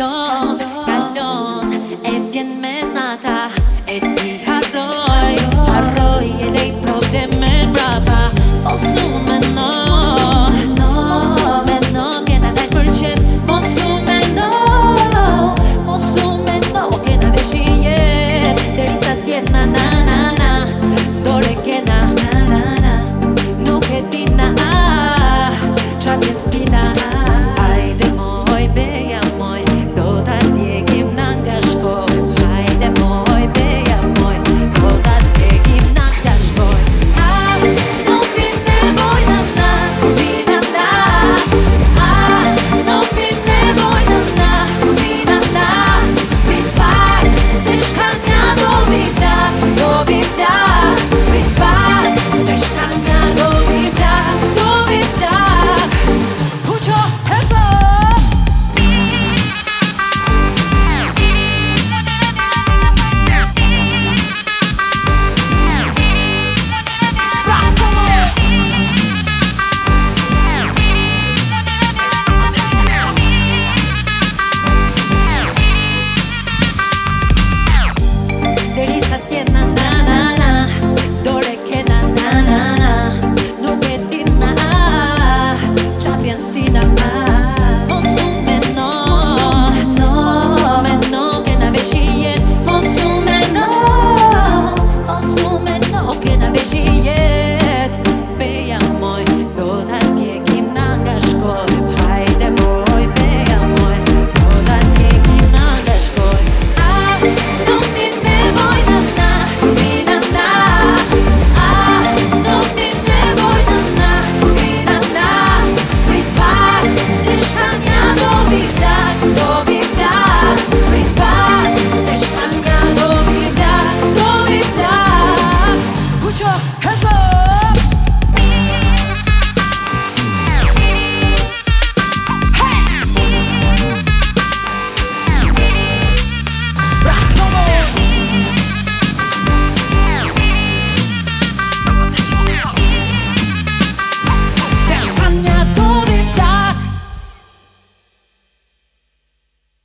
dog.